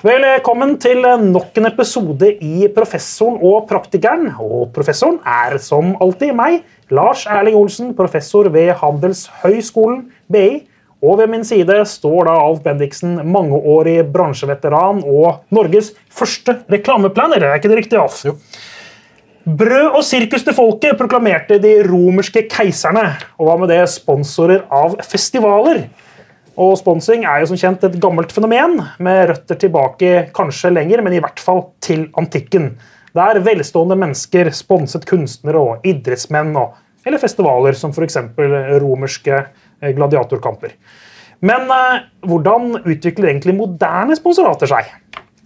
Velkommen til nok en episode i Professoren og praktikeren. Og professoren er som alltid meg, Lars Erling Olsen, professor ved Handelshøyskolen BI. Og ved min side står da Alf Bendiksen, mangeårig bransjeveteran og Norges første reklameplaner. Er ikke det riktig, Alf? Jo. Brød og sirkus til folket proklamerte de romerske keiserne, og hva med det sponsorer av festivaler. Og Sponsing er jo som kjent et gammelt fenomen, med røtter tilbake kanskje lenger, men i hvert fall til antikken. Der velstående mennesker sponset kunstnere og idrettsmenn, og, eller festivaler som f.eks. romerske eh, gladiatorkamper. Men eh, hvordan utvikler egentlig moderne sponsorater seg?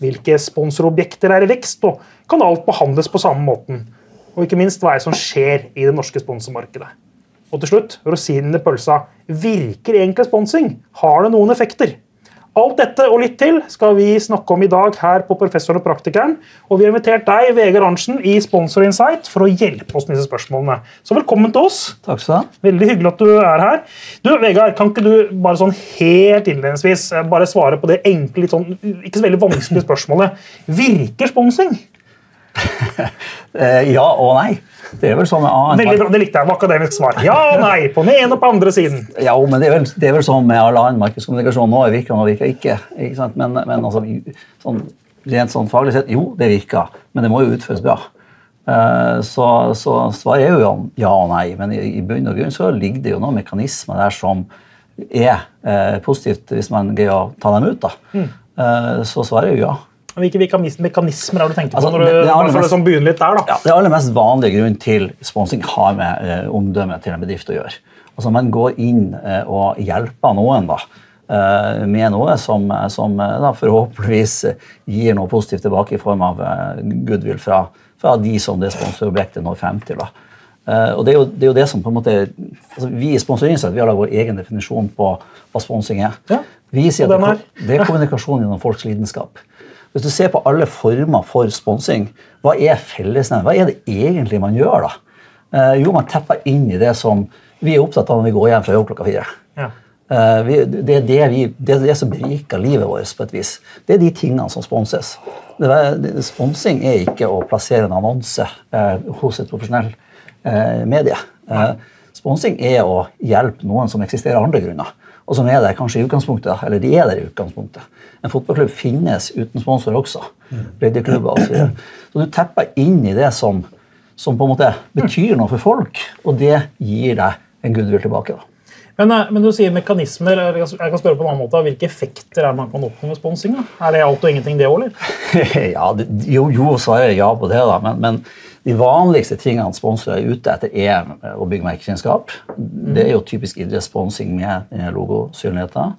Hvilke sponsorobjekter er i vekst, og kan alt behandles på samme måten? Og ikke minst, hva er det som skjer i det norske sponsormarkedet? Og til slutt, rosinen i pølsa. Virker egentlig sponsing? Har det noen effekter? Alt dette og litt til skal vi snakke om i dag her på Professoren og Praktikeren. Og vi har invitert deg, Vegard Arntzen, i Sponsor Insight for å hjelpe oss med disse spørsmålene. Så velkommen til oss. Takk skal du ha. Veldig hyggelig at du er her. Du, Vegard, Kan ikke du bare sånn helt innledningsvis eh, bare svare på det enkle, litt sånn, ikke så veldig vanskelige spørsmålet. Virker sponsing? Eh, ja og nei. Det er vel sånn med annen Veldig bra, Det likte jeg. akademisk svar. Ja og nei. På den ene og på andre siden. Ja, men det er, vel, det er vel sånn med all annen markedskommunikasjon. Nå virker nå virker ikke. ikke sant? Men, men altså, sånn, rent sånn faglig sett, jo, det virker. Men det må jo utføres bra. Eh, så, så svaret er jo ja og nei. Men i, i bunn og grunn så ligger det jo noen mekanismer der som er eh, positivt hvis man greier å ta dem ut. da. Mm. Eh, så svaret er jo ja. Hvilke mekanismer har du tenkt på? Altså, når du, det- aller mest- liksom begynne litt der, da. Ja, det aller mest vanlige grunnen til sponsing har med eh, omdømmet til en bedrift å gjøre. Altså Man går inn eh, og hjelper noen da, eh, med noe som, som eh, da, forhåpentligvis eh, gir noe positivt tilbake i form av eh, goodwill fra, fra de som det sponsorobjektet når frem til. da. Eh, og det er, jo, det er jo det som på en måte, altså Vi i Sponsorinnsett har vår egen definisjon på hva sponsing er. Ja, Vi sier at det, det er kommunikasjon gjennom folks lidenskap. Hvis du ser på alle former for sponsing, hva er fellesnevnt? Hva er det egentlig man gjør? da? Eh, jo, man tepper inn i det som vi er opptatt av når vi går hjem fra jobb klokka fire. Ja. Eh, vi, det, er det, vi, det er det som beriker livet vårt på et vis. Det er de tingene som sponses. Det, sponsing er ikke å plassere en annonse eh, hos et profesjonell eh, medie. Eh, sponsing er å hjelpe noen som eksisterer av andre grunner. Og som er der kanskje i utgangspunktet. Eller de er der i utgangspunktet. En fotballklubb finnes uten sponsor også. Breddeklubber og Så, videre. så du tepper inn i det som, som på en måte betyr noe for folk, og det gir deg en goodwill tilbake. da. Men, eh, men du sier mekanismer. Jeg kan spørre på en annen måte. Hvilke effekter er det man kan oppnå med sponsing? da? Er det alt og ingenting, det òg, eller? ja, det, jo, jo, svarer jeg ja på det, da. Men, men de vanligste tingene sponsorer er ute etter, er å bygge merkekjennskap. Det er jo typisk idrettssponsing med eh, logosynligheter.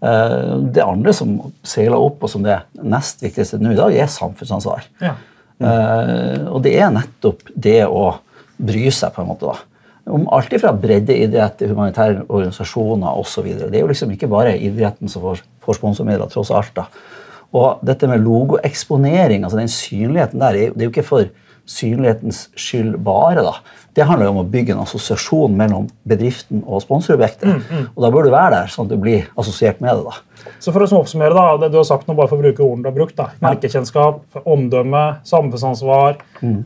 Eh, Det andre som seiler opp, og som det nest viktigste nå i dag, er samfunnsansvar. Ja. Mm. og det er nettopp det å bry seg, på en måte. da. Om alt fra breddeidrett til humanitære organisasjoner osv. Det er jo liksom ikke bare idretten som får, får sponsormidler, tross alt. da. Og dette med logoeksponering, altså den synligheten der, er det er jo ikke for synlighetens skyld bare. da. Det handler jo om å bygge en assosiasjon mellom bedriften og sponsorobjektet. Og da bør du være der, sånn at du blir assosiert med det. da. Så for å oppsummere, da, det du har sagt nå, bare for å bruke ordene du har brukt, da. merkekjennskap, omdømme, samfunnsansvar,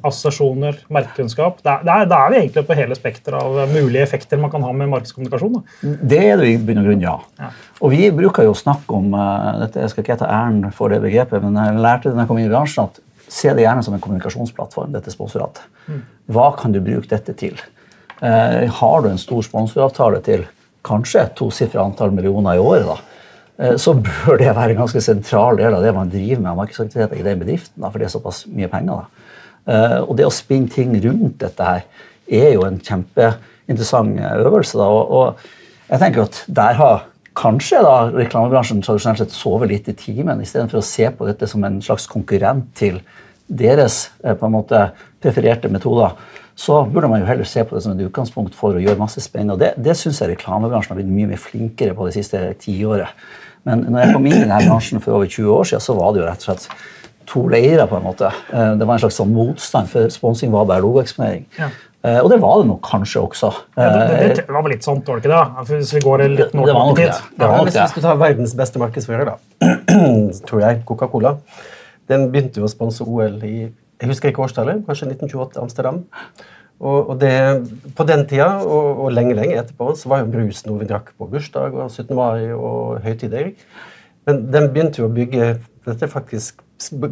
assosiasjoner, merkekunnskap. Da er, da er vi egentlig på hele spekteret av mulige effekter man kan ha med markedskommunikasjon. da. Det er det i bunn og grunn, ja. Og vi bruker jo å snakke om uh, dette, Jeg skal ikke ta æren for det begrepet, men jeg lærte det når jeg kom inn i bransjen, at se det gjerne som en kommunikasjonsplattform. dette sponsoratet. Hva kan du bruke dette til? Eh, har du en stor sponsoravtale til kanskje et tosifra antall millioner i året, da, eh, så bør det være en ganske sentral del av det man driver med av markedsaktiviteter i den bedriften. Da, for det er såpass mye penger. da. Eh, og det å spinne ting rundt dette her er jo en kjempeinteressant øvelse. da, og, og jeg tenker at der har kanskje da reklamebransjen tradisjonelt sett sovet litt i timen, istedenfor å se på dette som en slags konkurrent til deres eh, på en måte prefererte metoder. Så burde man jo heller se på det som et utgangspunkt for å gjøre masse spennende. Og det, det syns jeg reklamebransjen har blitt mye mer flinkere på det siste tiåret. Men når jeg kom inn i denne bransjen for over 20 år siden, så var det jo rett og slett to leirer. på en måte. Eh, Det var en slags sånn motstand, for sponsing var bare logoeksponering. Ja. Eh, og det var det nok kanskje også. Ja, det, det, det var vel litt sånt, var det ikke det? Hvis vi går litt det var nok det. tid. det, var Ja, hvis vi skal ta verdens beste markedsfører, da, tror jeg, Coca-Cola, den begynte jo å sponse OL i jeg husker ikke årstallet, kanskje 1928 Amsterdam. Og, og det, på den tida, og, og lenge lenge etterpå, så var jo brus noe vi drakk på bursdag og 17. mai og høytider. Men den begynte jo å bygge Dette er faktisk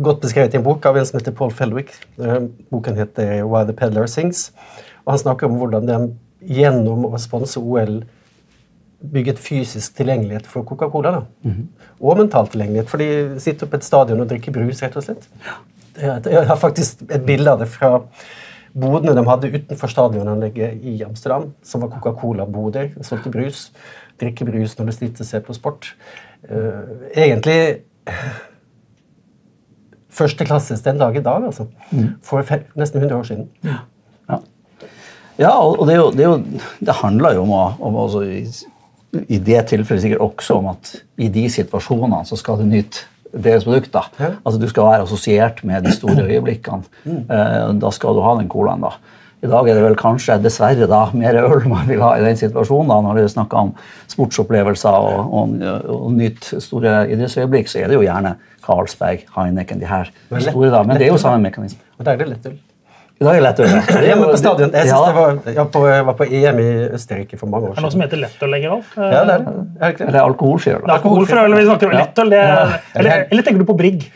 godt beskrevet i en bok av en som heter Paul Fellwick. Eh, Boken heter Why the Peddler Sings. Og han snakker om hvordan de gjennom å sponse OL bygget fysisk tilgjengelighet for Coca-Cola. da. Og mental tilgjengelighet, for de sitter på et stadion og drikker brus, rett og slett. Jeg har faktisk et bilde av det fra bodene de hadde utenfor stadionanlegget i Amsterdam, som var Coca-Cola-boder. Solgte brus. Drikke brus når du stilte seg på sport. Eh, egentlig førsteklasses den dag i dag, altså. For nesten 100 år siden. Ja, ja og det, jo, det, jo, det handler jo om å om også i, det tilfellet sikkert også om at i de situasjonene så skal du nyte deres produkter. Ja. Altså Du skal være assosiert med de store øyeblikkene. Mm. da skal du ha den colaen. da. I dag er det vel kanskje dessverre da mer øl man vil ha i den situasjonen. da, Når det er snakk om sportsopplevelser og, og, og nytt store idrettsøyeblikk, så er det jo gjerne Carlsberg, Heineken, de her store. da, Men det er jo samme mekanisme. Og der er det lettøl. I har er lett øl. ja. Ja, men på stadion. Jeg, ja, det var, jeg på, jeg var på EM i Østerrike for mange år Er det noe som heter lettøl lenger, òg. Ja, det er det. Er? Eller alkoholfri øl. Alkoholfri øl vi snakker om. Ja. Lettøl, det er, eller, eller tenker du på Brigg?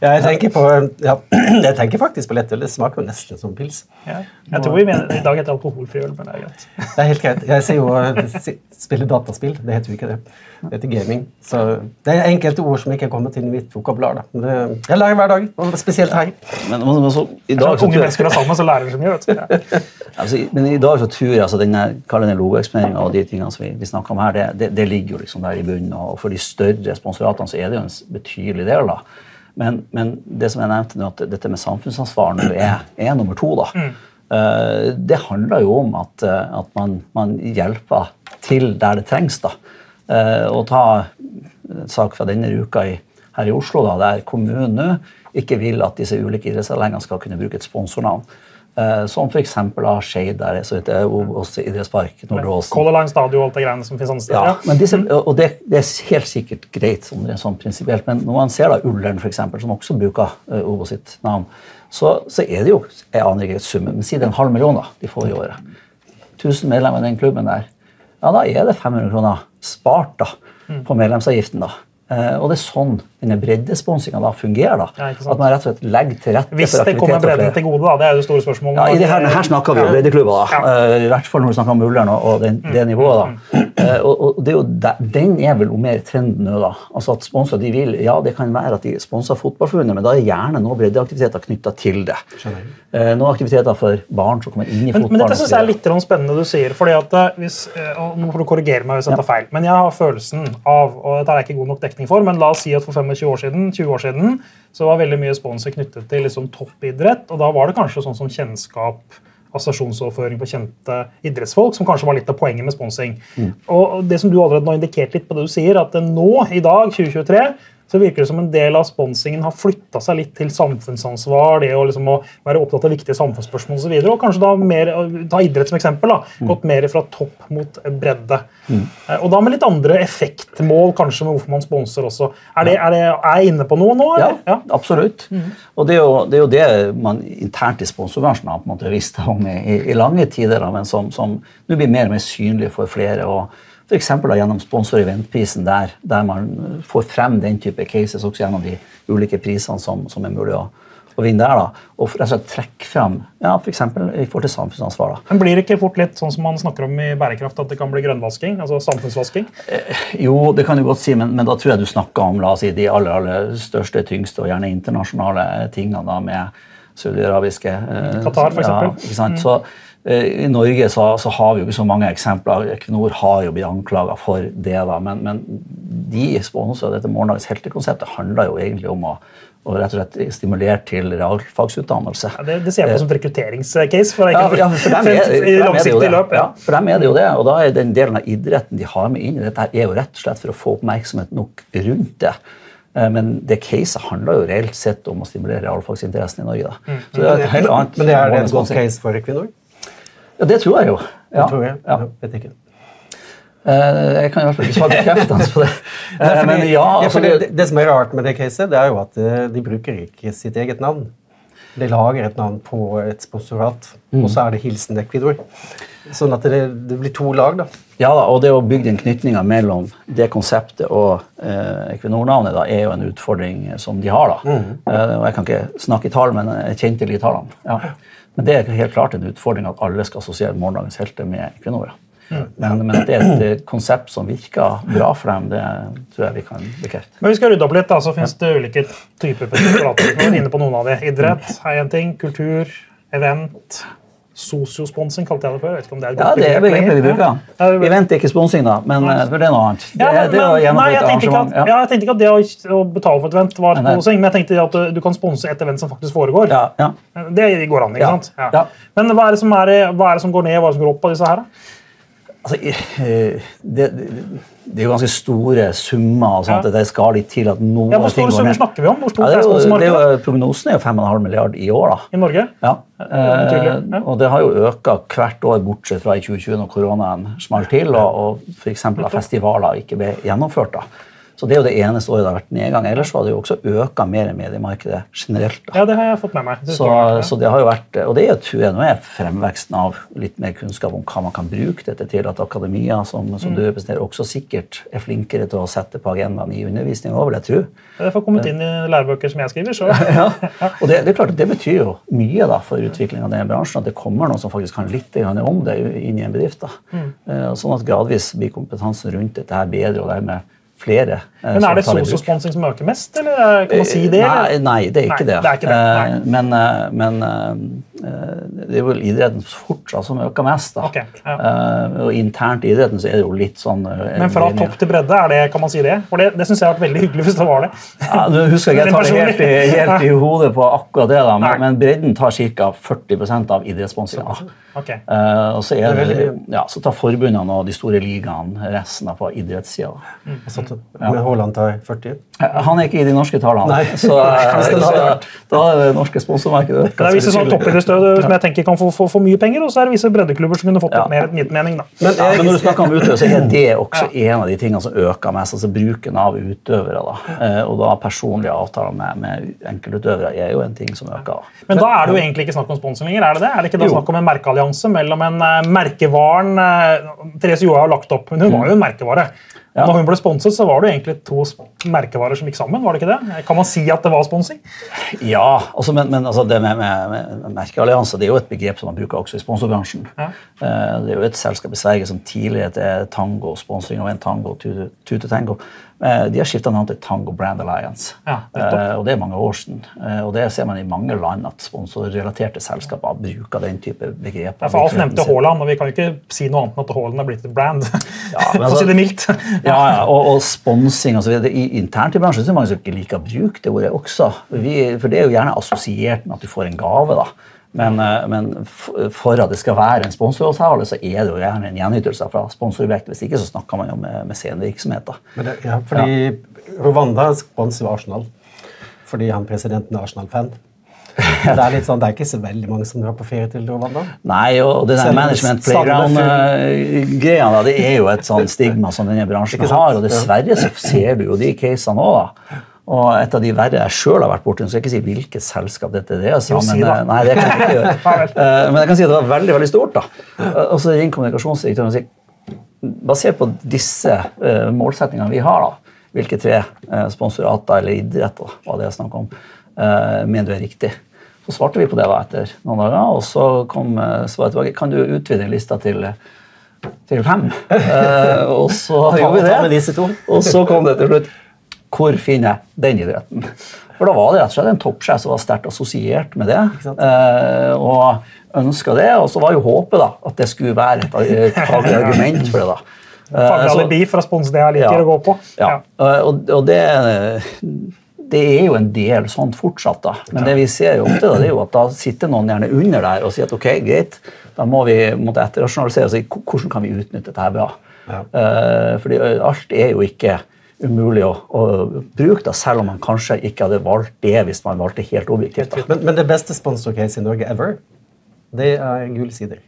Ja, jeg tenker på ja, jeg tenker faktisk på lettøl. Det smaker jo nesten som pils. Ja. Jeg tror vi mener i dag heter alkoholfri øl, men det er greit. Det er helt greit. Jeg ser jo spiller spille dataspill. Det heter jo ikke det. Det heter gaming. Så det er enkelte ord som ikke er kommet inn i mitt vokabular. Jeg lærer hver dag, og spesielt her. Men, men, men så, i dag, så Unge mennesker er sammen, så lærer de så mye. vet du. Altså, men i dag så tror jeg altså, denne, denne logoeksponeringa og de tingene som vi, vi snakker om her, det, det, det ligger jo liksom der i bunnen. Og for de større sponsoratene så er det jo en betydelig del. da. Men, men det som jeg nevnte nå, at dette med samfunnsansvar nå er, er nummer to. da. Eh, det handler jo om at, eh, at man, man hjelper til der det trengs. da. Uh, å ta en sak fra denne uka i, her i Oslo, da, der kommunen nå ikke vil at disse ulike idrettsanleggene skal kunne bruke et sponsornavn. Uh, som f.eks. Skeid, der så idrettspark, Nordre. Color Line Stadion og alt det greiene som finnes andre steder. Ja, Ja. men disse, og det, det er helt sikkert greit sånn, sånn prinsipielt, men når man ser da Ullern, eksempel, som også bruker uh, Obo sitt navn, så, så er det jo Jeg aner ikke summen, men si det er en halv million da, de får i året. 1000 medlemmer i den klubben der. Ja, da er det 500 kroner spart da, Mm. på medlemsavgiften. da. Eh, og det er sånn denne breddesponsinga fungerer. da. Ja. At man rett og slett legger til rette Hvis for det kommer bredden til gode, da. Det er jo det store spørsmålet. Ja, i det her, her snakker vi jo breddeklubber, da. Ja. Eh, I hvert fall når vi snakker om Ullern og, den, mm. det nivået. da. Eh, og, er jo Den er vel mer trenden nå, da. Altså at sponsorer de vil, Ja, det kan være at de sponser Fotballforbundet, men da er gjerne noen breddeaktiviteter knytta til det. Noen aktiviteter for barn som kommer inn i fotballen. men dette syns jeg er litt spennende du sier. fordi at hvis, Nå får du korrigere meg hvis jeg tar feil, men jeg har følelsen av og dette er ikke god nok dekning for, men la oss si at for 25 år siden, 20 år siden så var veldig mye sponsor knyttet til liksom toppidrett. og Da var det kanskje sånn som kjennskap assosiasjonsoverføring på kjente idrettsfolk, som kanskje var litt av poenget med sponsing. Og og det som du allerede nå har indikert litt på det du sier, at nå, i dag, 2023, så virker det som en del av sponsingen har flytta seg litt til samfunnsansvar, det å liksom å være opptatt av viktige samfunnsspørsmål osv. Og, så og kanskje da mer, ta idrett som eksempel, da, gått mer fra topp mot bredde. Mm. Og da med litt andre effektmål kanskje med hvorfor man sponser også. Er, det, er, det, er jeg inne på noe nå? Ja, ja, absolutt. Og det er, jo, det er jo det man internt i sponsorbransjen har på en måte visst om i, i lange tider, da, men som, som nå blir mer og mer synlig for flere. og for da, gjennom sponsor- eventprisen, der, der man får frem den type cases også gjennom de ulike prisene som, som er mulig å, å vinne der. da, Og rett og slett trekke frem ja, for eksempel i forhold til samfunnsansvar. da. Men blir det ikke fort litt sånn som man snakker om i bærekraft, at det kan bli grønnvasking? altså samfunnsvasking? Jo, det kan du godt si, men, men da tror jeg du snakker om la oss si, de aller, aller største, tyngste og gjerne internasjonale tingene da, med saudiarabiske eh, Qatar, for eksempel. Ja, ikke sant? Så, eh, I Norge så, så har vi jo ikke så mange eksempler. Equinor har jo blitt anklaga for det. da, Men, men de sponsorer dette morgendagens heltekonseptet handler jo egentlig om å, og rett og slett stimulere til realfagsutdannelse. Ja, det, det ser jeg på som et rekrutteringscase. for Ja, ja, for dem er, i for dem er det jo det. løp. Ja, Ja. for dem er det jo det, og da er den delen av idretten de har med inn i dette, her, er jo rett og slett for å få oppmerksomhet nok rundt det. Eh, Men det caset handler jo reelt sett om å stimulere realfagsinteressen i Norge. Da. Så det er et helt annet Men det er det et godt case for Equinor? Ja, det tror jeg jo. Ja. Tror jeg. Ja. Vet ikke. Eh, Jeg kan i hvert fall ikke svare bekreftende på det. Nei, Eh, fordi- Men ja, altså, det, det som er rart med det caset, det er jo at eh, de bruker ikke sitt eget navn. De lager et navn på et sponsorat, Mm. og så er det hilsen Equidor. Sånn at det, det blir to lag, da. Ja og det å bygge den knytninga mellom det konseptet og eh, Equinor-navnet da, er jo en utfordring som de har. da. Eh, og Jeg kan ikke snakke i tall, men jeg kjente litt tallene. Ja. Men det er helt klart en utfordring at alle skal assosiere morgendagens helter med Equinor. Men, men at det er et konsept som virker bra for dem, det tror jeg vi kan bekrefte. Men vi skal rydde opp litt, da, så finnes det ulike typer. Vi inne på noen av det. Idrett er én ting. Kultur, event. Sosiosponsing kalte jeg det før. Jeg vet ikke om det er et Ja, det er begrep begrepet vi bruker. Ja, Vi Event er ikke sponsing, da, men eh, for det er noe annet. Det, Ja, men, det å nei, jeg tenkte, at, ja, jeg tenkte ikke at det å, betale for et event var sponsing, men jeg tenkte at du, du kan sponse et event som faktisk foregår. Ja, ja. Det går an, ikke Ja, sant? ja. Men hva er, det som er, hva er det som går ned, hva er det som går opp på disse her? Altså, eh, det, det, det er jo ganske store summer, og sånt, Ja. at det skal litt til at noen Ja, hvor store summer snakker vi om? Hvor stort Ja, det er det er jo, prognosen er jo 5,5 milliard i år. da. i Norge? Ja. Ja. Eh, og det har jo økt hvert år, bortsett fra i 2020, når koronaen smalt til og, og f.eks. festivaler ikke ble gjennomført. da. Så Det er jo det eneste året det har vært nedgang. Ellers har det jo også øka mer i mediemarkedet generelt. da. Ja, det har jeg fått med meg. Det Så, det. så det har jo vært, og det er jo, tror jeg, nå er fremveksten av litt mer kunnskap om hva man kan bruke dette til. At akademia, som, Mm. du representerer, også sikkert er flinkere til å sette på agendaen i undervisning òg, vil jeg tro. Det får kommet inn i lærebøker som jeg skriver. så... Ja. Og det, det er klart at det betyr jo mye da, for utviklinga av den bransjen. At det kommer noen som faktisk kan litt om det inn i en bedrift. da. Mm. Eh, Sånn at gradvis blir kompetansen rundt dette her bedre, og dermed flere. Eh, Men er det sosiosponsing som øker mest, eller er- kan man si det? Nei, nei, det er ikke Nei, det. det er ikke det. Eh, Men, eh, men eh, det er vel idretten fortsatt som øker mest. da. Okay, ja. Eh, Og internt i idretten så er det jo litt sånn eh, Men fra topp til bredde, er det, kan man si det? For det, det syns jeg har vært veldig hyggelig hvis det var det. Ja, du husker ikke, Jeg tar det helt i, helt i hodet på akkurat det, da, men, men bredden tar ca. 40% av idrettssponsinga. Ok. Eh, og så, er Det ja, så tar forbundene og de store ligaene resten av på idrettssida. Mm. Men Haaland tar 40. Eh, Han er ikke i de norske tallene, Nei. så så da, da er det norske sponsormarkedet Det er visse toppidrettsutøvere toppidrettsstød som jeg tenker kan få, få, få mye penger, og så er det visse breddeklubber som kunne fått Ja. mer etter mening. da. Men Ja, men når du snakker om utøvere, så er det også en av de tingene som øker mest. altså Bruken av utøvere. da. Eh, Og da personlige avtaler med, med enkeltutøvere er jo en ting som øker. Men da er det jo egentlig ikke snakk om sponsing lenger? Er det det? Er det ikke da snakk om en merkeallianse mellom en eh, merkevaren eh, Therese Johaug har lagt opp, men hun var jo en merkevare. Ja. Når hun ble sponset, så var det jo egentlig to merkevarer som gikk sammen. var det ikke det? Kan man si at det var sponsing? Ja, altså, men, men altså, det med, med, med merkeallianse det er jo et begrep som man bruker også i sponsorbransjen. Ja. Eh, Det er jo et selskap i Sverige som tidligere het Tango, sponsing av en tango, Tute Tute Tango. Eh, De har skifta navn til Tango Brand Alliance. Ja. Eh, og Det er mange år siden. Eh, Og det ser man i mange land at sponsorrelaterte selskaper bruker den type begreper. Ja, for Alf nevnte Haaland, og vi kan jo ikke si noe annet enn at Haaland er blitt et brand. Ja, men altså- det mildt. Ja, ja, og, og sponsing videre. I, internt i bransjen så er det mange som ikke liker å bruke det ordet også. Vi, for det er jo gjerne assosiert med at du får en gave. da. Men, eh, men for at det skal være en sponsoravtale, så er det jo gjerne en gjenytelse fra sponsorobjekt. Hvis ikke så snakker man jo med, men ja, fordi Rwanda sponser Arsenal fordi han presidenten er Arsenal-fan. Det er litt sånn, det er ikke så veldig mange som drar på ferie til Rwanda. Nei, og det der management playground-greia, det er jo et sånn stigma som denne bransjen har. Og dessverre så ser du jo de casene òg. Og et av de verre jeg sjøl har vært borti, skal jeg ikke si hvilket selskap dette er. Så, Jo, si men, eh, nei, det kan jeg ikke gjøre. Eh, Men jeg kan si at det var veldig veldig stort. da. Eh, Og så ringer kommunikasjonsdirektøren og sier basert på disse målsettingene vi har, da, hvilke tre sponsorater eller idrett var det jeg snakket om, mener du er riktig? Så svarte vi på det da etter noen dager, og så kom svaret tilbake. Kan du utvide lista til, til fem? Uh, og så gjorde vi det. Og så kom det til slutt. Hvor finner jeg den idretten? For da var det rett og slett en toppsjef som var sterkt assosiert med det. eh, og ønska det. Og så var jo håpet da, at det skulle være et, faglig argument for det. da. Eh, Faglig så- alibi for å sponse det jeg liker Ja. å gå på. ja. ja. Og, og det, det er jo en del sånt fortsatt. da. Men det vi ser jo ofte, da, det er jo at da sitter noen gjerne under der og sier at ok, greit, da må vi måtte etterrasjonalisere og si hvordan kan vi utnytte dette her bra. Ja. Eh, fordi alt er jo ikke umulig å, å bruke, da, selv om man kanskje ikke hadde valgt det hvis man valgte helt objektivt. Men, men det beste sponsorcase i Norge ever, det er Gule sider.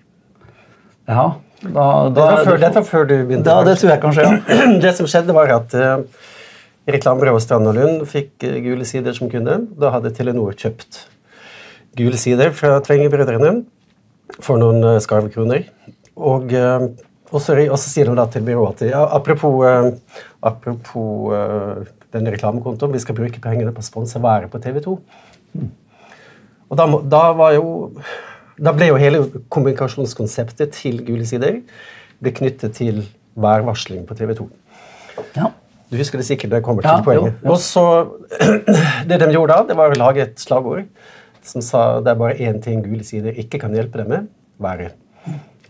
Ja, da, da, før, dette var før du begynte. da, det tror jeg kanskje, ja. Det som skjedde, var at uh, reklamebyrået Strand og Lund fikk uh, Gule sider som kunde. Da hadde Telenor kjøpt Gule sider fra Tvengebrødrene for noen uh, skarvekroner. Og, uh, og, så, og så sier de da til byrået at apropos, uh, apropos uh, den reklamekontoen, vi skal bruke pengene på å sponse været på TV 2. Og da, da var jo da ble jo hele kommunikasjonskonseptet til Gule sider ble knyttet til værvarsling på TV 2. ja. Du husker det sikkert, det kommer til Ja, poenget. jo, ja. Og så, Det de gjorde da, det var å lage et slagord som sa det er bare én ting Gule sider ikke kan hjelpe deg med været.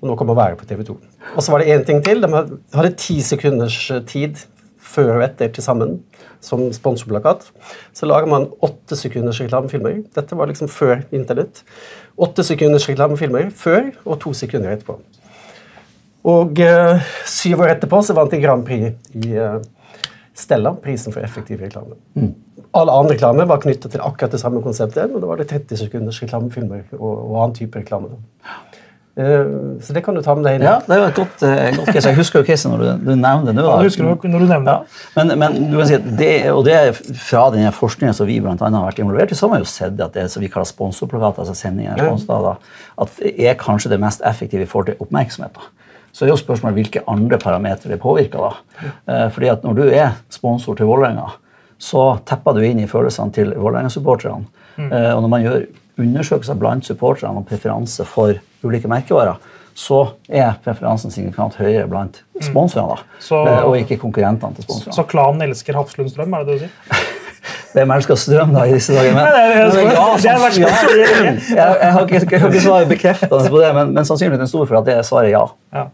Og nå kommer været på TV 2. Og så var det én ting til. De hadde- ti sekunders eh, tid før og etter til sammen som sponsorplakat. Så lager man åtte sekunders reklamefilmer. Dette var liksom før internett. Åtte sekunders reklamefilmer før og to sekunder etterpå. Og uh, syv år etterpå så vant de Grand Prix i uh, Stella, prisen for effektiv reklame. All annen reklame var knyttet til akkurat det samme konseptet, men da var det 30 sekunders reklamefilmer og, og annen type reklame. Da. Eh, så det kan du ta med deg inn. ja, det er jo et godt, eh, godt case. Jeg husker jo casen når du, du nevner det nå. Ja, det husker du når du nevner det. Ja. Men, men du kan si at det, og det er fra den forskningen som vi blant annet har vært involvert i, så har man jo sett at det som vi kaller sponsorplakater, altså sendinger, da, at det er kanskje det mest effektive i forhold til oppmerksomhet. da. Så er jo spørsmålet hvilke andre parametere det påvirker. da. Eh, fordi at når du er sponsor til Vålerenga, så tepper du inn i følelsene til Vålerenga-supporterne. Mm. og når man gjør undersøkelser blant supporterne om preferanse for ulike merkevarer, så er preferansen signifikant høyere blant sponsorene, Mm. Så- eh, og ikke konkurrentene til sponsorene. Så klanen elsker Hafslund Strøm, er det det du sier? Hvem er det elsker strøm da i disse dager? Men, Nei, det er- men ja, det sanns- ja, jeg, jeg har ikke, jeg har ikke svaret bekreftende på det, men, men sannsynligheten er stor for at det svaret ja. Ja.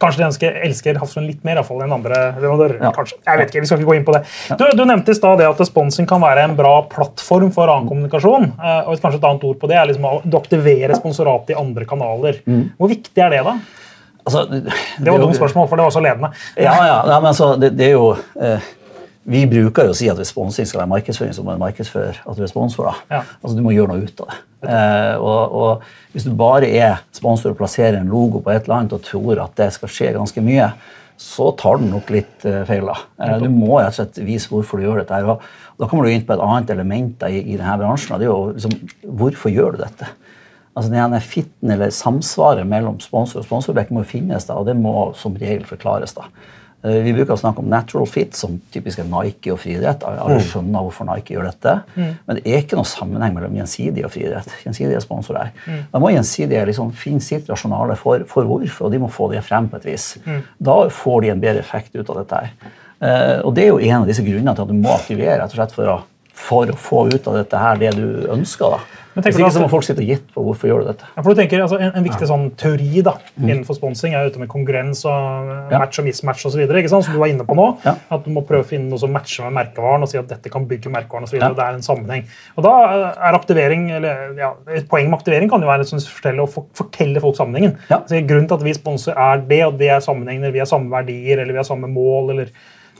Kanskje de elsker, elsker Hafslund litt mer i hvert fall, enn andre leverandører. Ja. kanskje. Jeg vet ikke, vi skal ikke gå inn på det. Du, du nevnte i stad det at sponsing kan være en bra plattform for annen kommunikasjon. eh, og kanskje et annet ord på det er liksom å du aktiverer sponsorat i andre kanaler. Hvor viktig er det, da? Altså, Det var et dumt spørsmål, for det var så ledende. Ja, ja, ja men altså, det, det er jo eh, Vi bruker jo å si at hvis sponsing skal være markedsføring, så må du markedsføre at du er sponsor. da. Ja. Altså, Du må gjøre noe ut av det. Eh, og, og Hvis du bare er sponsor og plasserer en logo på et eller annet og tror at det skal skje ganske mye, så tar den nok litt eh, feil. da. Eh, du må rett og slett vise hvorfor du gjør dette. her, og Da kommer du inn på et annet element da, i, i denne bransjen. og det er jo liksom, Hvorfor gjør du dette? Altså denne fitten eller samsvaret mellom sponsor og sponsorbekk må finnes, da, og det må som regel forklares. da. Eh, Vi bruker å snakke om natural fit, som typisk er Nike og friidrett. Alle skjønner hvorfor Nike gjør dette. Men det er ikke noe sammenheng mellom gjensidig og friidrett. Gjensidige sponsorer. Da må gjensidige liksom finne sitt rasjonale for, for hvorfor, og de må få det frem på et vis. Da får de en bedre effekt ut av dette. her. Eh, og det er jo en av disse grunnene til at du må aktivere rett og slett for å, for å få ut av dette her det du ønsker. da. Men Hvis ikke så må folk sitte og gitt på hvorfor gjør du dette. Ja, for du tenker, altså, en, en viktig sånn teori da, innenfor sponsing er ute med konkurrens og Mm. Ja. match og mismatch osv. Som du var inne på nå. Ja. At du må prøve å finne noe som matcher med merkevaren og si at dette kan bygge merkevaren osv. Ja. Det er en sammenheng. Og da eh, er aktivering, eller ja, Et poeng med aktivering kan jo være fortelle, å for, fortelle folk sammenhengen. Ja. Altså, grunnen til at vi sponser er det, og det er sammenhengende, vi har samme verdier eller vi har samme mål. eller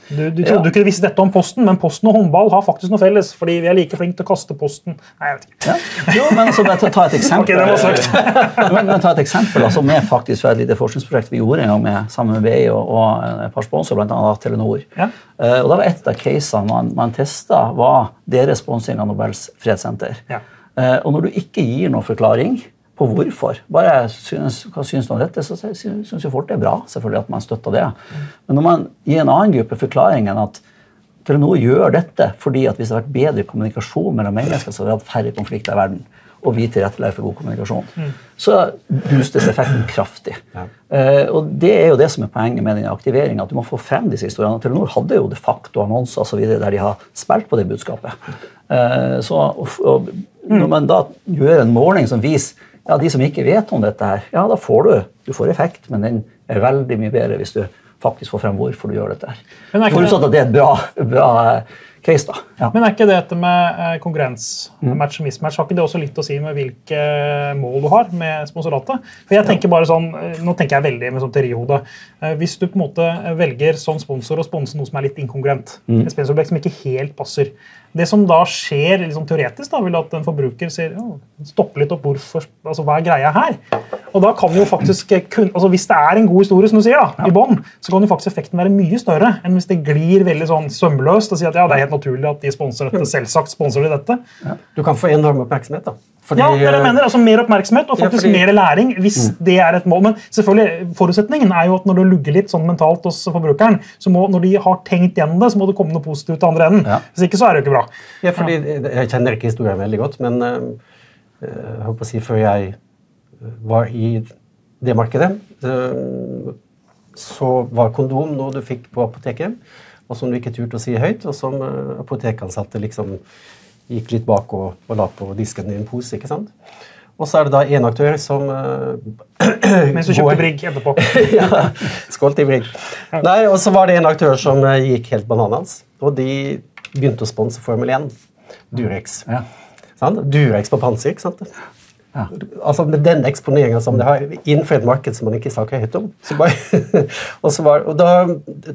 du, du trodde Ja. du visste dette om Posten, men Posten og håndball har faktisk noe felles. fordi vi er like flinke til å kaste posten. Nei, jeg vet ikke. Ja. Jo, men altså, bare ta, et eksempel. okay, men, men ta et eksempel altså, er faktisk et lite forskningsprosjekt vi gjorde en gang med, sammen med BI og, og et par sponsorer, bl.a. Telenor. Ja. Uh, og da var Et av casene man, man testa, var deres sponsing av Nobels fredssenter. Ja. Uh, og når du ikke gir noen forklaring på hvorfor, bare synes, hva synes du om dette, så syns jo folk det er bra selvfølgelig at man støtter det. Men når man gir en annen gruppe forklaringen at Telenor gjør dette fordi at hvis det hadde vært bedre kommunikasjon mellom mennesker, så hadde vi hatt færre konflikter i verden. Og vi tilrettelegger for god kommunikasjon. Så boostes effekten kraftig. Eh, og Det er jo det som er poenget med den aktiveringen, at du må få frem disse historiene. Telenor hadde jo de facto annonser og så videre der de har spilt på det budskapet. Eh, så, og, og, Når man da gjør en måling som viser ja, de som ikke vet om dette, her, ja, da får du, du får effekt, men den er veldig mye bedre hvis du faktisk får frem hvorfor du gjør dette. her. Men er Forutsatt at det er et bra, bra case. da. Ja. Men er ikke dette med eh, konkurrens, match og mismatch, har ikke det også litt å si med hvilke mål du har med sponsoratet? For jeg tenker bare sånn, eh, Nå tenker jeg veldig med sånn teorihode. Eh, Hvis du på en måte velger som sponsor å sponse noe som er litt inkongruent, et sponsorobjekt som ikke helt passer Det som da skjer liksom teoretisk, da, vil at en forbruker sier «Å, stopp litt opp, hvorfor, altså hva er greia her? Og da kan jo faktisk kun, altså Hvis det er en god historie, som du sier, da, i bånn, så kan jo faktisk effekten være mye større enn hvis det glir veldig sånn sømløst og sier at ja, det er helt naturlig at de sponser dette. Selvsagt sponser de dette. Du kan få enorm oppmerksomhet. da. Fordi, Ja, det jeg mener altså Mer oppmerksomhet og Ja, faktisk fordi- mer læring hvis det er et mål. Men selvfølgelig, forutsetningen er jo at når det lugger litt sånn mentalt hos forbrukeren, så må, når de har tenkt gjennom det, så må det komme noe positivt til andre enden. Ja. Hvis ikke så er det jo ikke bra. Ja, fordi Jeg kjenner ikke historien veldig godt, men øh, jeg håper å si før jeg eh, var i det markedet, eh, så var kondom noe du fikk på apoteket, og som du ikke turte å si høyt, og som øh, apotekansatte liksom gikk litt bak og, og la på disken i en pose. ikke sant? Og så er det da én aktør som uh, Mens du kjøpte brigg etterpå. ja, skål til Brigg. Nei, og så var det en aktør som uh, gikk helt bananas, og de begynte å sponse Formel 1. Durex. Ja. Durex på panser, ikke sant? Ja. Altså Med den eksponeringa som det har innenfor et marked som man ikke snakker høyt om. Så bare, og, så var, og da,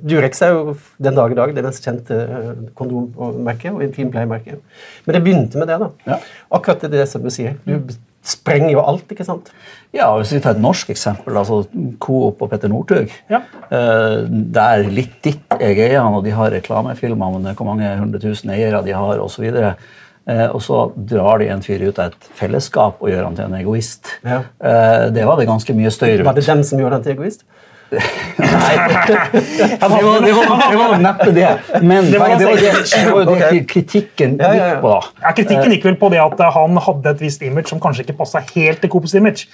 Durex er jo den dag i dag det mest kjente eh, kondommerket og intimpleiemerket. Men det begynte med det. da. Ja. Akkurat det, det som du sier. Du sprenger jo alt, ikke sant? Ja, Hvis vi tar et norsk eksempel, altså Coop og Petter Northug. Ja. Eh, det er litt ditt jeg eier, og de har reklamefilmer om hvor mange hundre tusen eiere de har osv. Eh, og så drar de en fyr ut av et fellesskap og gjør han til en egoist. Ja. Eh, det var det ganske mye støy Var det dem som gjorde han til egoist? Nei, det var, det var, det var neppe det. Men Det det var var, det, var det, det, var det kritikken gikk på. da. Ja, Kritikken gikk vel på det at han hadde et visst image som kanskje ikke passa helt til Coops image.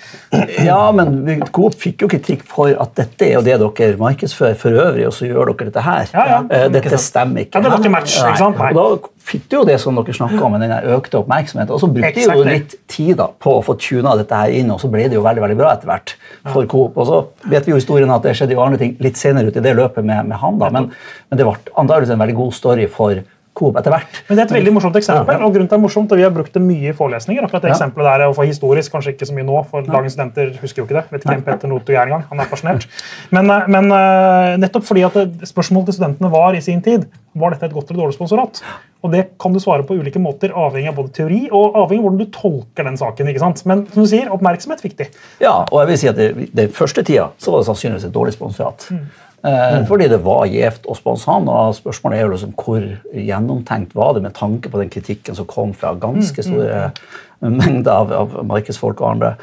Ja, men Coop fikk jo kritikk for at dette er jo det dere markedsfører for øvrig, og så gjør dere dette her. Ja, ja. Eh, Dette stemmer ikke. Ja, det var ikke match, ikke sant? Nei. Og da fikk du jo det som dere snakka om, den økte oppmerksomheten. Og så brukte de jo litt tid da, på å få tuna dette her inn, og så ble det jo veldig veldig bra etter hvert for Coop. Og så vet vi jo historien at det skjedde jo andre ting litt senere ut i det løpet med, med han, da. Men, men det ble antakeligvis en veldig god story for Coop etter hvert. Men det er et veldig morsomt eksempel, og grunnen til det er morsomt, og vi har brukt det mye i forelesninger. akkurat det Ja. eksempelet der, og for historisk, kanskje ikke så mye nå, for dagens studenter husker jo ikke det. vet ikke hvem Petter Northug er engang, han er fascinert. Men, eh, men eh, nettopp fordi at spørsmålet til studentene var i sin tid var dette et godt eller dårlig sponsorat. Og det kan du svare på ulike måter, avhengig av både teori og avhengig av hvordan du tolker den saken. ikke sant? Men som du sier, oppmerksomhet fikk de. Ja, og jeg vil si at det, Den første tida så var det sannsynligvis et dårlig sponsorat. Mm. Eh, fordi det var gjevt å sponse han, og spørsmålet er jo liksom hvor gjennomtenkt var det med tanke på den kritikken som kom fra ganske Mm, store mengder av, av markedsfolk og andre.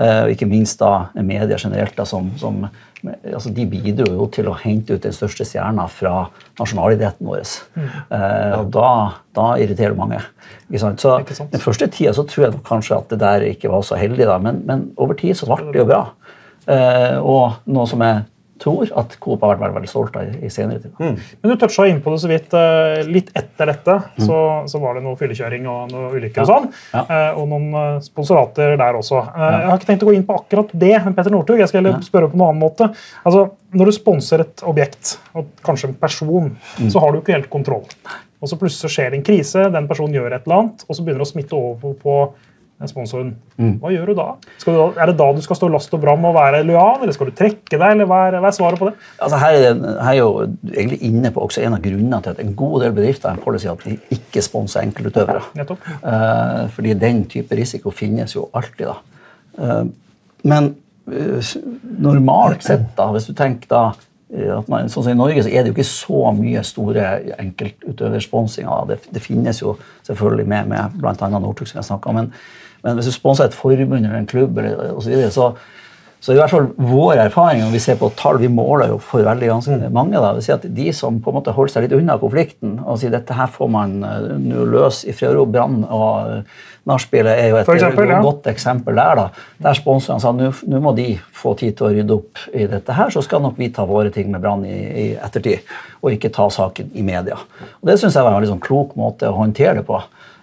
Eh, og ikke minst da media generelt, da, som, som altså De bidro jo til å hente ut den største stjerna fra nasjonalidretten vår. Mm. Eh, og da, da irriterer det mange. Så. Den første tida så tror jeg kanskje at det der ikke var så heldig, da, men, men over tid så ble det jo bra. Eh, og noe som jeg tror at Coop har vært veldig, veldig stolt av i, senere tid. Men du toucha inn på det så vidt. eh, Litt etter dette Mm. så, så var det noe fyllekjøring og noe ulykker og sånn. Ja. eh, Og noen eh, sponsorater der også. Ja. Jeg har ikke tenkt å gå inn på akkurat det, men Petter Northug, jeg skal heller spørre på en annen måte. Altså, Når du sponser et objekt, og kanskje en person, Mm. så har du ikke helt kontroll. Og så plutselig skjer det en krise, den personen gjør et eller annet, og så begynner det å smitte over på sponsoren. Mm. Hva gjør du da? Du? Er det da du skal stå last og bram og være lojal, eller skal du trekke deg, eller hva er, hva er svaret på det? Altså her, er her er jo egentlig inne på også en av grunnene til at en god del bedrifter har en policy at de ikke sponser enkeltutøvere. Nettopp. Eh, fordi den type risiko finnes jo alltid. da. Uh, men uh, normalt sett, da, hvis du tenker da man, sånn som I Norge så er det jo ikke så mye store enkeltutøversponsinger. Det, det finnes jo selvfølgelig med, med bl.a. Northug, som jeg snakket om. Men, men hvis du sponser et forbund eller en klubb, eller, og så, videre, så, så i hvert fall vår erfaring, og vi ser på tall, vi måler jo for veldig ganske mange, da, vil si at de som på en måte holder seg litt unna konflikten og sier dette her får man eh, nå løs i fred og ro, brann og uh, nachspielet er jo et eksempel, ja. godt eksempel der. da. Der sponsorene sa nå må de få tid til å rydde opp i dette her, så skal nok vi ta våre ting med brann i, i ettertid, og ikke ta saken i media. Og Det syns jeg var en veldig sånn klok måte å håndtere det på.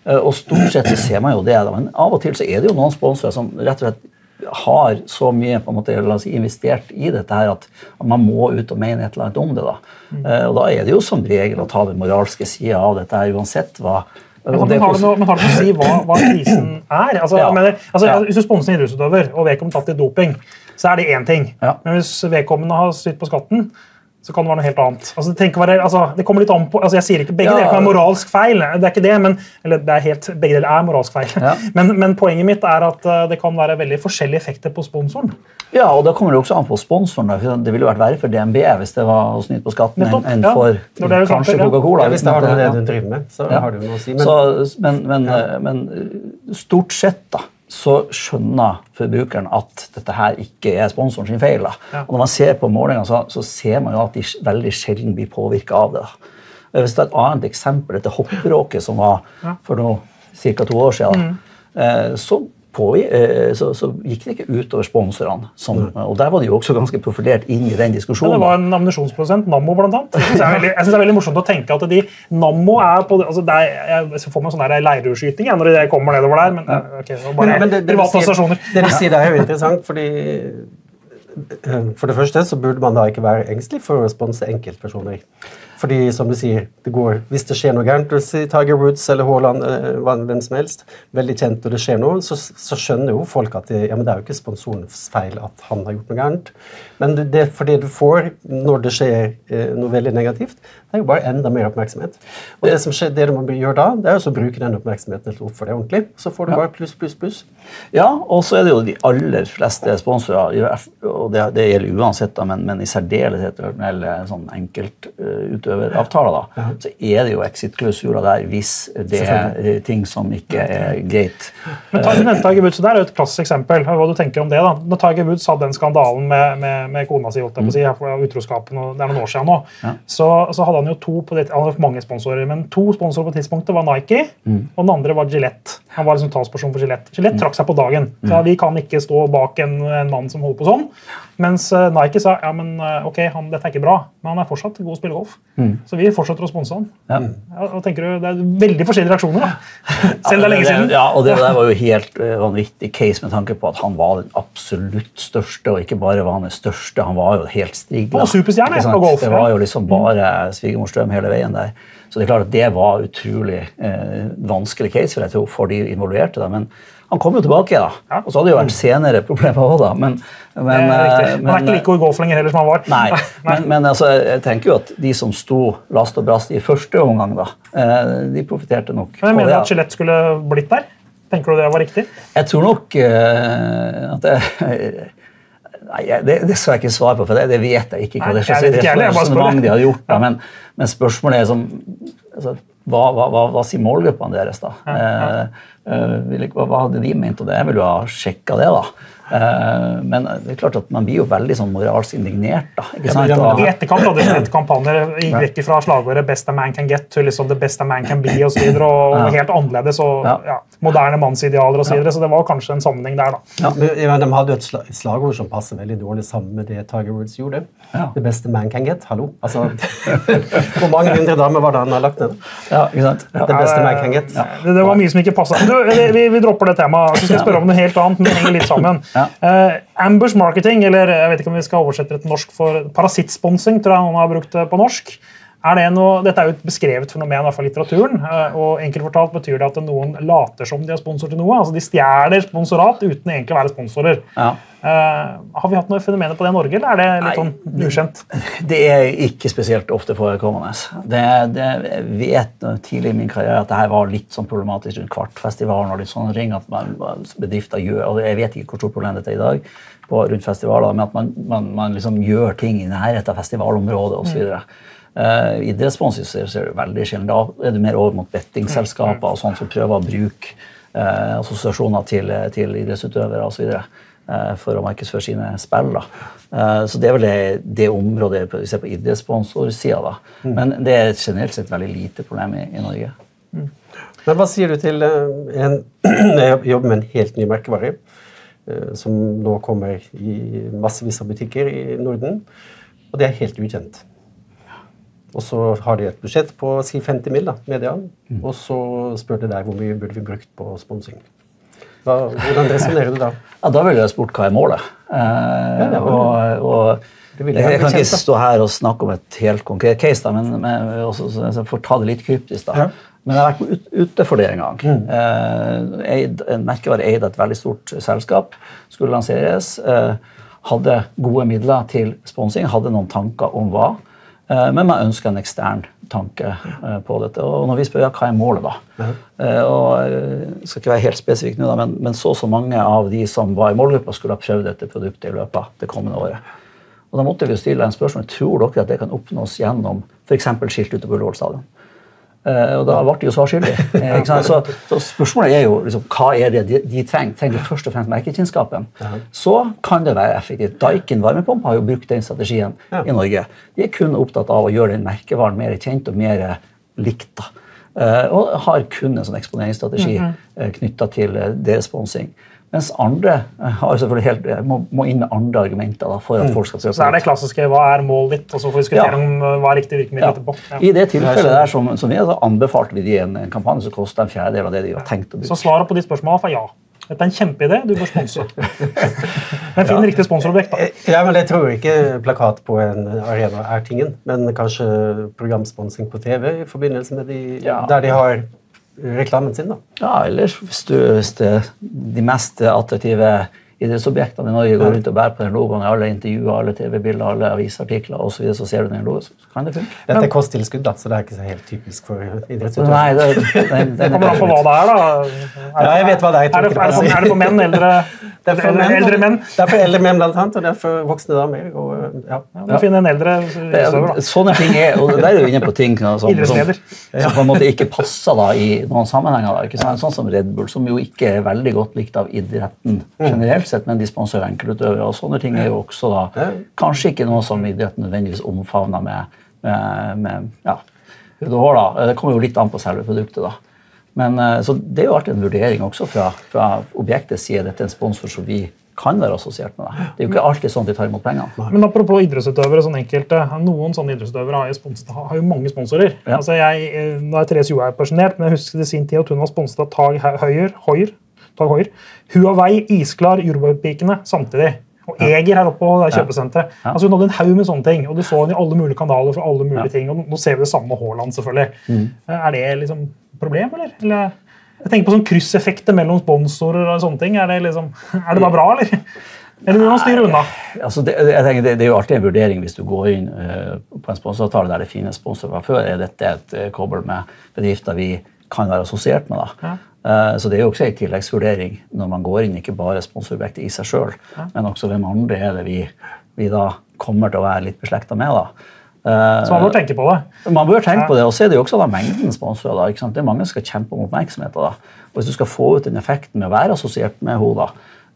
Eh, Og stort sett så ser man jo det, da. men av og til så er det jo noen sponsorer som rett og slett har så mye på en måte, si, investert i dette her at man må ut og mene et eller annet om det. da. Eh, og da er det jo som regel å ta den moralske sida av dette her, uansett hva Men, har, det noe, men har det noe å si hva, hva krisen er? Altså, Ja. mener, altså, Ja. Hvis du sponser en idrettsutøver, og vedkommende tatt i doping, så er det én ting. Ja. Men hvis vedkommende har snytt på skatten, så kan det være noe helt annet. Altså, det, være, altså, det kommer litt an på, altså, Jeg sier ikke begge Ja. deler kan være moralsk feil, det er ikke det, men, eller det er helt, begge deler er moralsk feil. Ja. Men, men poenget mitt er at eh, det kan være veldig forskjellige effekter på sponsoren. Ja, og da kommer det også an på sponsoren. Det ville vært verre for DNB hvis det var å snyte på skatten enn Nettopp, enn ja. for Det det kanskje. Coca-Cola. Hvis det har noe det du driver med, så Ja. har du noe å si. Men, Så, men, men, eh, men eh, stort sett da, så skjønner forbrukeren at dette her ikke er sponsoren sin feil. Ja. Og når man ser på målingene, så, så ser man jo at de veldig sjelden blir påvirka av det. Da. Hvis det er et annet eksempel, dette hoppbråket som var for ca. to år siden, da, eh, så, så, så gikk det ikke utover sponsorene. Som, og der var de jo også ganske profilert inn i den Men diskusjonen. det var en ammunisjonsprodusent, Nammo annet. Jeg synes det er veldig, synes det er veldig morsomt å tenke at de, Nammo er på altså det er, Jeg får meg sånn der leirurskyting når de kommer nedover der, men okay, det var bare Men- men private stasjoner. Dere sier, det er jo interessant, fordi eh, For det første så burde man da ikke være engstelig for å sponse enkeltpersoner. Fordi, som du sier, det går, hvis det skjer noe gærent, Tiger Woods eller Haaland, eh, hvem som helst, veldig kjent, og det skjer noe, så, så skjønner jo folk at det, ja, men det er jo ikke sponsorens feil at han har gjort noe gærent. Men det, for det du får når det skjer eh, noe veldig negativt, det er jo bare enda mer oppmerksomhet. Og det som skjer, det du må gjøre da, det er jo så å bruke den oppmerksomheten til å oppføre deg ordentlig. Så får du bare pluss, pluss, pluss. Ja, og så er det jo de aller fleste sponsorer, og det, det gjelder uansett, da, men, men i særdeleshet når det gjelder sånn enkeltutøveravtaler, da, så er det jo exit-klausuler der hvis det er ting som ikke er greit. Men ta, Tiger Woods, det er jo et klassisk eksempel. Hva du tenker om det da. Når Tiger Woods hadde den skandalen med, med, med kona si, holdt jeg på å si, for utroskapen, og det er noen år siden nå, så, så hadde han jo to på det, han hadde mange sponsorer, men to sponsorer på tidspunktet var Nike, og den andre var Gillette. Han var liksom talsperson for Gillette. Gillette trakk seg på dagen. Så vi kan ikke stå bak en, en mann som holder på sånn. Mens eh, Nike sa ja, men eh, ok, han, dette er ikke bra, men han er fortsatt god å spille golf. Så vi fortsetter å sponse han. Ja. Ja, og tenker du? Det er veldig forskjellige reaksjoner. da. Selv det er lenge siden. Ja, og det der var jo helt eh, vanvittig case med tanke på at han var den absolutt største, og ikke bare var han den største, han var jo helt strigla. Og superstjerne på golf, Det var jo liksom bare svigermors drøm hele veien der. Så det er klart at det var utrolig eh, vanskelig case for, jeg tror, for de involverte. Da. Men han kom jo tilbake, da. Ja. Og så hadde det jo vært senere problemer òg, da. Men, men, Det er eh. Han er ikke like god lenger heller som han var. Nei, men, men altså, jeg tenker jo at de som sto last og brast i første omgang, da, eh, de profiterte nok. Men jeg mener du at Gillette skulle blitt der. Tenker du det var riktig? Jeg tror nok uh, at det Nei, det, det skal jeg ikke svare på, for det, det vet jeg ikke. hva det er jeg vet ikke heller, jeg resonnement de har gjort. Da. Men, men spørsmålet er som altså, hva, hva, hva, hva sier målgruppene deres, da? Ja, eh, ikke- hva, hva hadde de ment? Og det? Jeg ville jo ha sjekka det, da. Eh, men det er klart at man blir jo veldig sånn moralsk indignert, da. ikke sant? ja, men Og- I etterkant hadde de sett kampanjer gikk vekk fra slagordet 'best a man can get' til liksom 'the best a man can be' og og Ja. helt annerledes. og Ja. Moderne mannsidealer og så videre, så det var kanskje en sammenheng der. da. Ja. Men, de hadde jo et slagord som passer veldig dårlig sammen med det Tiger Woods gjorde. Ja. Det beste man can get. Hallo. Altså, Hvor mange hundre damer var det han har lagt ned? Ja, ikke sant? Ja. Det beste man can get. Det, det var mye som ikke passa. Vi, vi, vi dropper det temaet. Så skal jeg spørre om noe helt annet, men det henger litt sammen. Eh, ambush marketing, eller jeg vet ikke om vi skal oversette det til norsk for parasittsponsing, tror jeg noen har brukt det på norsk. Er det noe, dette er jo et beskrevet fenomen i hvert fall litteraturen. eh, og enkelt fortalt betyr det at noen later som de er sponsor til noe. altså De stjeler sponsorat uten egentlig å være sponsorer. Ja. Uh, har vi hatt noe fenomener på det i Norge, eller er det litt Nei, sånn ukjent? Det er ikke spesielt ofte forekommende. Det, det, jeg vet tidlig i min karriere at det her var litt sånn problematisk rundt Kvartfestivalen og litt sånne ting. at man, bedrifter gjør, og Jeg vet ikke hvor stort problem dette er i dag på, rundt festivaler, men at man, man, man liksom gjør ting i nærheten av festivalområdet osv. Uh, Idrettssponsing ser, ser du veldig sjelden. Da er du mer over mot bettingselskaper og sånn som prøver å bruke uh, assosiasjoner til, til idrettsutøvere osv. Uh, for å markedsføre sine spill. Da. Uh, så det er vel det, det området vi ser på idrettssponsorsida. Mm. Men det er generelt sett veldig lite problem i, i Norge. Men hva sier du til eh, en Jeg jobber med en helt ny merkevare. eh, Som nå kommer i massevis av butikker i Norden. Og det er helt ukjent. Og så har de et budsjett på si 50 mill. da, media. Og så spør de deg hvor mye burde vi brukt på sponsing. Hvordan resonnerer du da? Ja, Da ville jeg spurt hva er målet. Eh, ja, og, og jeg, jeg kan ikke stå her og snakke om et helt konkret case, da, men, men også, jeg får ta det litt kryptisk. da. Ja. Men jeg har vært ut, ute for det en gang. Eh, eid, en merkevare eide et veldig stort selskap, skulle lanseres. Eh, hadde gode midler til sponsing, hadde noen tanker om hva. Eh, men man ønsker en ekstern tanke eh, på dette. Og når vi spør ja, hva er målet, da? Eh, og jeg skal ikke være helt spesifikk nå, da, men, men så og så mange av de som var i målgruppa, skulle ha prøvd dette produktet i løpet av det kommende året. Og da måtte vi jo stille en spørsmål tror dere at det kan oppnås gjennom f.eks. skilt ute på Ullevål stadion. Eh, og da ble de jo svar skyldig. Eh, ikke sant? så, så spørsmålet er jo liksom, hva er det de, de trenger. Trenger de først og fremst merkekjennskapen? Så kan det være effektivt. Daikin varmepumpe har jo brukt den strategien Ja. i Norge. De er kun opptatt av å gjøre den merkevaren mer kjent og mer likt. da. Eh, og har kun en sånn eksponeringsstrategi mm knytta til eh, deres sponsing. Mens andre eh, har selvfølgelig helt, eh, må, må inn med andre argumenter da, for at folk skal Så er det klassiske hva er målet ditt, og så får vi diskutere Ja. om uh, hva er riktig virkemiddel ja. etterpå. Ja. I det tilfellet der som, som vi anbefalte vi de en, en kampanje som kosta en fjerdedel av det de var tenkt å bruke. Så svaret på de spørsmålene var ja. Dette er en kjempeidé, du bør sponse. Men finn riktig sponsorobjekt, da. Ja, men Jeg tror ikke plakat på en arena er tingen, men kanskje programsponsing på TV i forbindelse med de, Ja. der de har reklamen sin. da. Ja, ellers hvis, du, hvis det, de mest attraktive idrettsobjektene i Norge går rundt og bærer på den logoen i alle intervjuer, alle TV-bilder, alle avisartikler osv., så, videre, så ser du den logoen, så kan det funke. Dette er kosttilskudd, da, så det er ikke så helt typisk for idrettsutøvere. Nei, det, den, den, Kommer an på hva det er, da. Er Ja, jeg vet hva det er, Er det, er det, for, er- det for menn, eldre, Det er for eldre, menn, eldre menn? Det er for eldre menn, blant annet, og det er for voksne damer. Og, ja. Ja, du finne en eldre utøver, da. Sånne ting er, og Der er du inne på ting som, som, som, på en måte ikke passer da, i noen sammenhenger. Da, ikke sant? Sånn som Red Bull, som jo ikke er veldig godt likt av idretten generelt sett, men de sponser jo enkeltutøvere. og Sånne ting er jo også da, kanskje ikke noe som idretten nødvendigvis omfavner med, med, med ja, hud og hår. da. Det kommer jo litt an på selve produktet. da. Men, eh, så Det er jo alltid en vurdering også fra, fra objektets side. Dette er en sponsor som vi kan være assosiert med. det. Det er jo ikke alltid sånn de tar imot pengene. Men apropos idrettsutøvere, sånn enkelte, Noen sånne idrettsutøvere har jo, sponset, har jo mange sponsorer. Ja. Altså jeg, eh, nå er Therese Johaug pensjonert, men jeg husker det sin tid at hun var sponset av Tag Høyer, Hoyer, Tag Hoyer, Huawei, Isklar, Jordbærpikene samtidig. Og Eger her oppe på kjøpesenteret. Altså Hun hadde en haug med sånne ting, og du så henne i alle mulige kanaler for alle mulige Ja. Mm. ting. og Nå ser vi det samme med Haaland, selvfølgelig. Er det liksom problem, eller? eller? Jeg tenker på sånn krysseffekter mellom sponsorer og sånne ting. Er det, liksom, er det bare bra, eller? Eller vil man styre unna? Altså det, jeg tenker det, det er jo alltid en vurdering hvis du går inn uh, på en sponsoravtale der det finnes sponsorer fra før. Er dette et uh, kobbel med bedrifter vi kan være assosiert med? da? Eh, så det er jo også en tilleggsvurdering når man går inn, ikke bare sponsorobjektet i seg sjøl, men også hvem andre er det vi, vi da kommer til å være litt beslekta med. da. Eh, Så man bør tenke på det. man bør tenke på det, og så er det jo også da mengden sponsorer. da, ikke sant? Det er Mange som skal kjempe om oppmerksomheten. da. Og Hvis du skal få ut den effekten med å være assosiert med henne, da,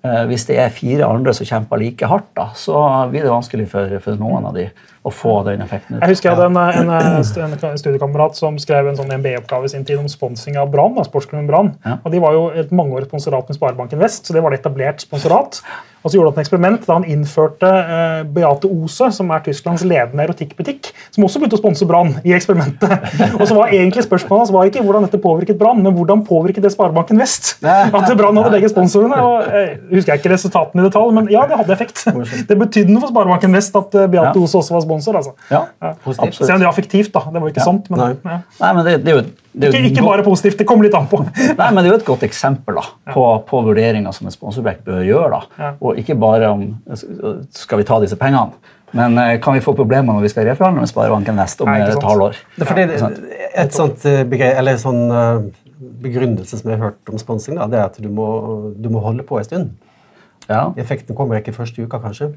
eh, hvis det er fire andre som kjemper like hardt, da, så blir det vanskelig for, for noen av de å få den effekten ut. Jeg husker jeg hadde en, en, en studiekamerat som skrev en sånn MBE-oppgave i sin tid om sponsing av Brann. sportsklubben Brann. Ja. Og De var jo et mangeårig sponsorat med Sparebanken Vest, så det var et etablert sponsorat. Og så gjorde han et eksperiment da han innførte eh, Beate Ose, som er Tysklands ledende erotikkbutikk, som også begynte å sponse Brann i eksperimentet. Og så var egentlig Spørsmålet hans var ikke hvordan dette påvirket Brann, men hvordan påvirket det Sparebanken Vest. At Brann hadde begge sponsorene. og eh, husker jeg ikke resultatene i detalj, men ja, det hadde effekt. Det betydde noe for Sparebanken Vest at eh, Beate. Ose også var sponsor. altså. Ja, Positivt. Selv om det er affektivt, da. Det var jo ikke Ja. sant. Men, Nei. ja. Nei, men det, det er jo, det er jo ikke, ikke bare positivt. Det kommer litt an på. Nei, men Det er jo et godt eksempel da, på, på vurderinger som en sponsorprosjekt bør gjøre. da. Ja. Og ikke bare om skal vi ta disse pengene, men eh, kan vi få problemer når vi skal reforhandle med Sparebanken Vest om Nei, et halvår? Det er fordi det, et sånt eh, begre- eller sånn eh, begrunnelse som jeg har hørt om sponsing, da, det er at du må, du må holde på en stund. Ja. Effekten kommer ikke første uka, kanskje.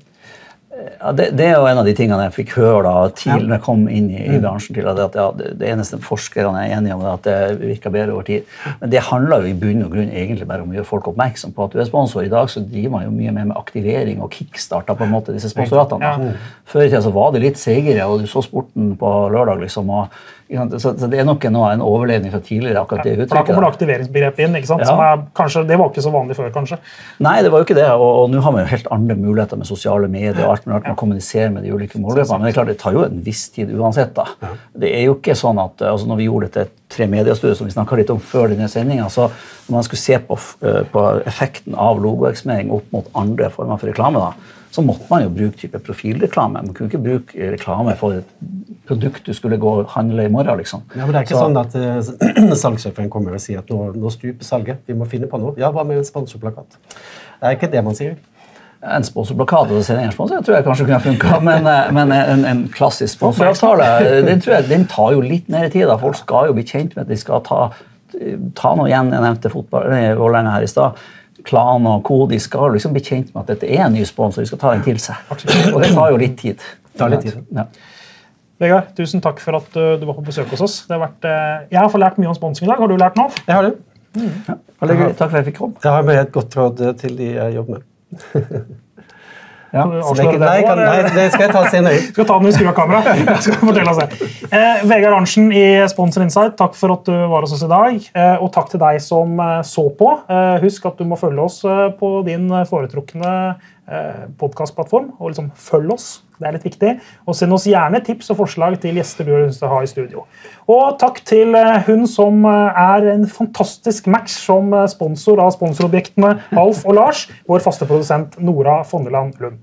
Ja, det, det er jo en av de tingene jeg fikk høre da, tidlig jeg kom inn i, i bransjen. til at, det ja, det, eneste forskerne er enige om, er at det virker bedre over tid. Men det handler jo i bunn og grunn egentlig bare om å gjøre folk oppmerksom på at du er sponsor. I dag så driver man jo mye mer med aktivering og kickstarter på en måte disse sponsoratene. Før i tida så var det litt seigere, og du så sporten på lørdag. liksom, og, så, så det er nok en, en overlevning fra tidligere. akkurat det For da uttrykket. kommer aktiveringsbegrepet inn. ikke sant? Ja. Som er, kanskje, det var ikke så vanlig før, kanskje. Nei, det var jo ikke det. Og, og nå har man jo helt andre muligheter med sosiale medier. og alt alt mulig rart med å med de ulike målgruppene. Men det er klart, det tar jo en viss tid uansett. da. Det er jo ikke sånn at, altså når vi gjorde dette tre mediestudier som vi snakka litt om før denne sendinga, så når man skulle se på, eh, på effekten av logoeksponering opp mot andre former for reklame, da, så måtte man jo bruke type profilreklame. Man kunne ikke bruke reklame for et produkt du skulle gå og handle i morgen. liksom. Ja, men Det er ikke Så- sånn at uh, salgssjefen kommer og sier at nå, nå stuper salget. Vi må finne på noe. Ja, hva med en sponsorplakat? Det er ikke det man sier. En sponsorblokade og sendingersponsor tror jeg kanskje kunne funka, men, eh, men en, en klassisk sponsoravtale eh, den tror jeg, den tar jo litt mer tid. da. Folk skal jo bli kjent med at de skal ta, ta noe igjen. Jeg nevnte Vålerenga her i stad. Klan og hvor De skal liksom bli kjent med at dette er en ny sponsor. De skal ta den til seg. Og det tar jo litt tid. tar litt tid. Ja. Vegard, tusen takk for at uh, du var på besøk hos oss. Det har vært, uh, jeg har fått lært mye om sponsing i dag. Har du lært noe? Jeg har det. Mm. Ja. Takk for at jeg fikk komme. Jeg har med et godt råd eh, til de jeg jobber med. Ja. Det ikke, nei, kan, nei, det skal jeg ta senere. skal ta den i skru av kamera. Skal fortelle oss det. Eh, Vegard Arntzen i Sponsor Insight, takk for at du var hos oss i dag. Eh, og takk til deg som eh, så på. Eh, husk at du må følge oss eh, på din foretrukne eh, podkastplattform. Og liksom følg oss. Det er litt viktig. Og send oss gjerne tips og forslag til gjester du har å ha i studio. Og takk til eh, hun som eh, er en fantastisk match som eh, sponsor av sponsorobjektene Alf og Lars, vår faste produsent Nora Fondeland Lund.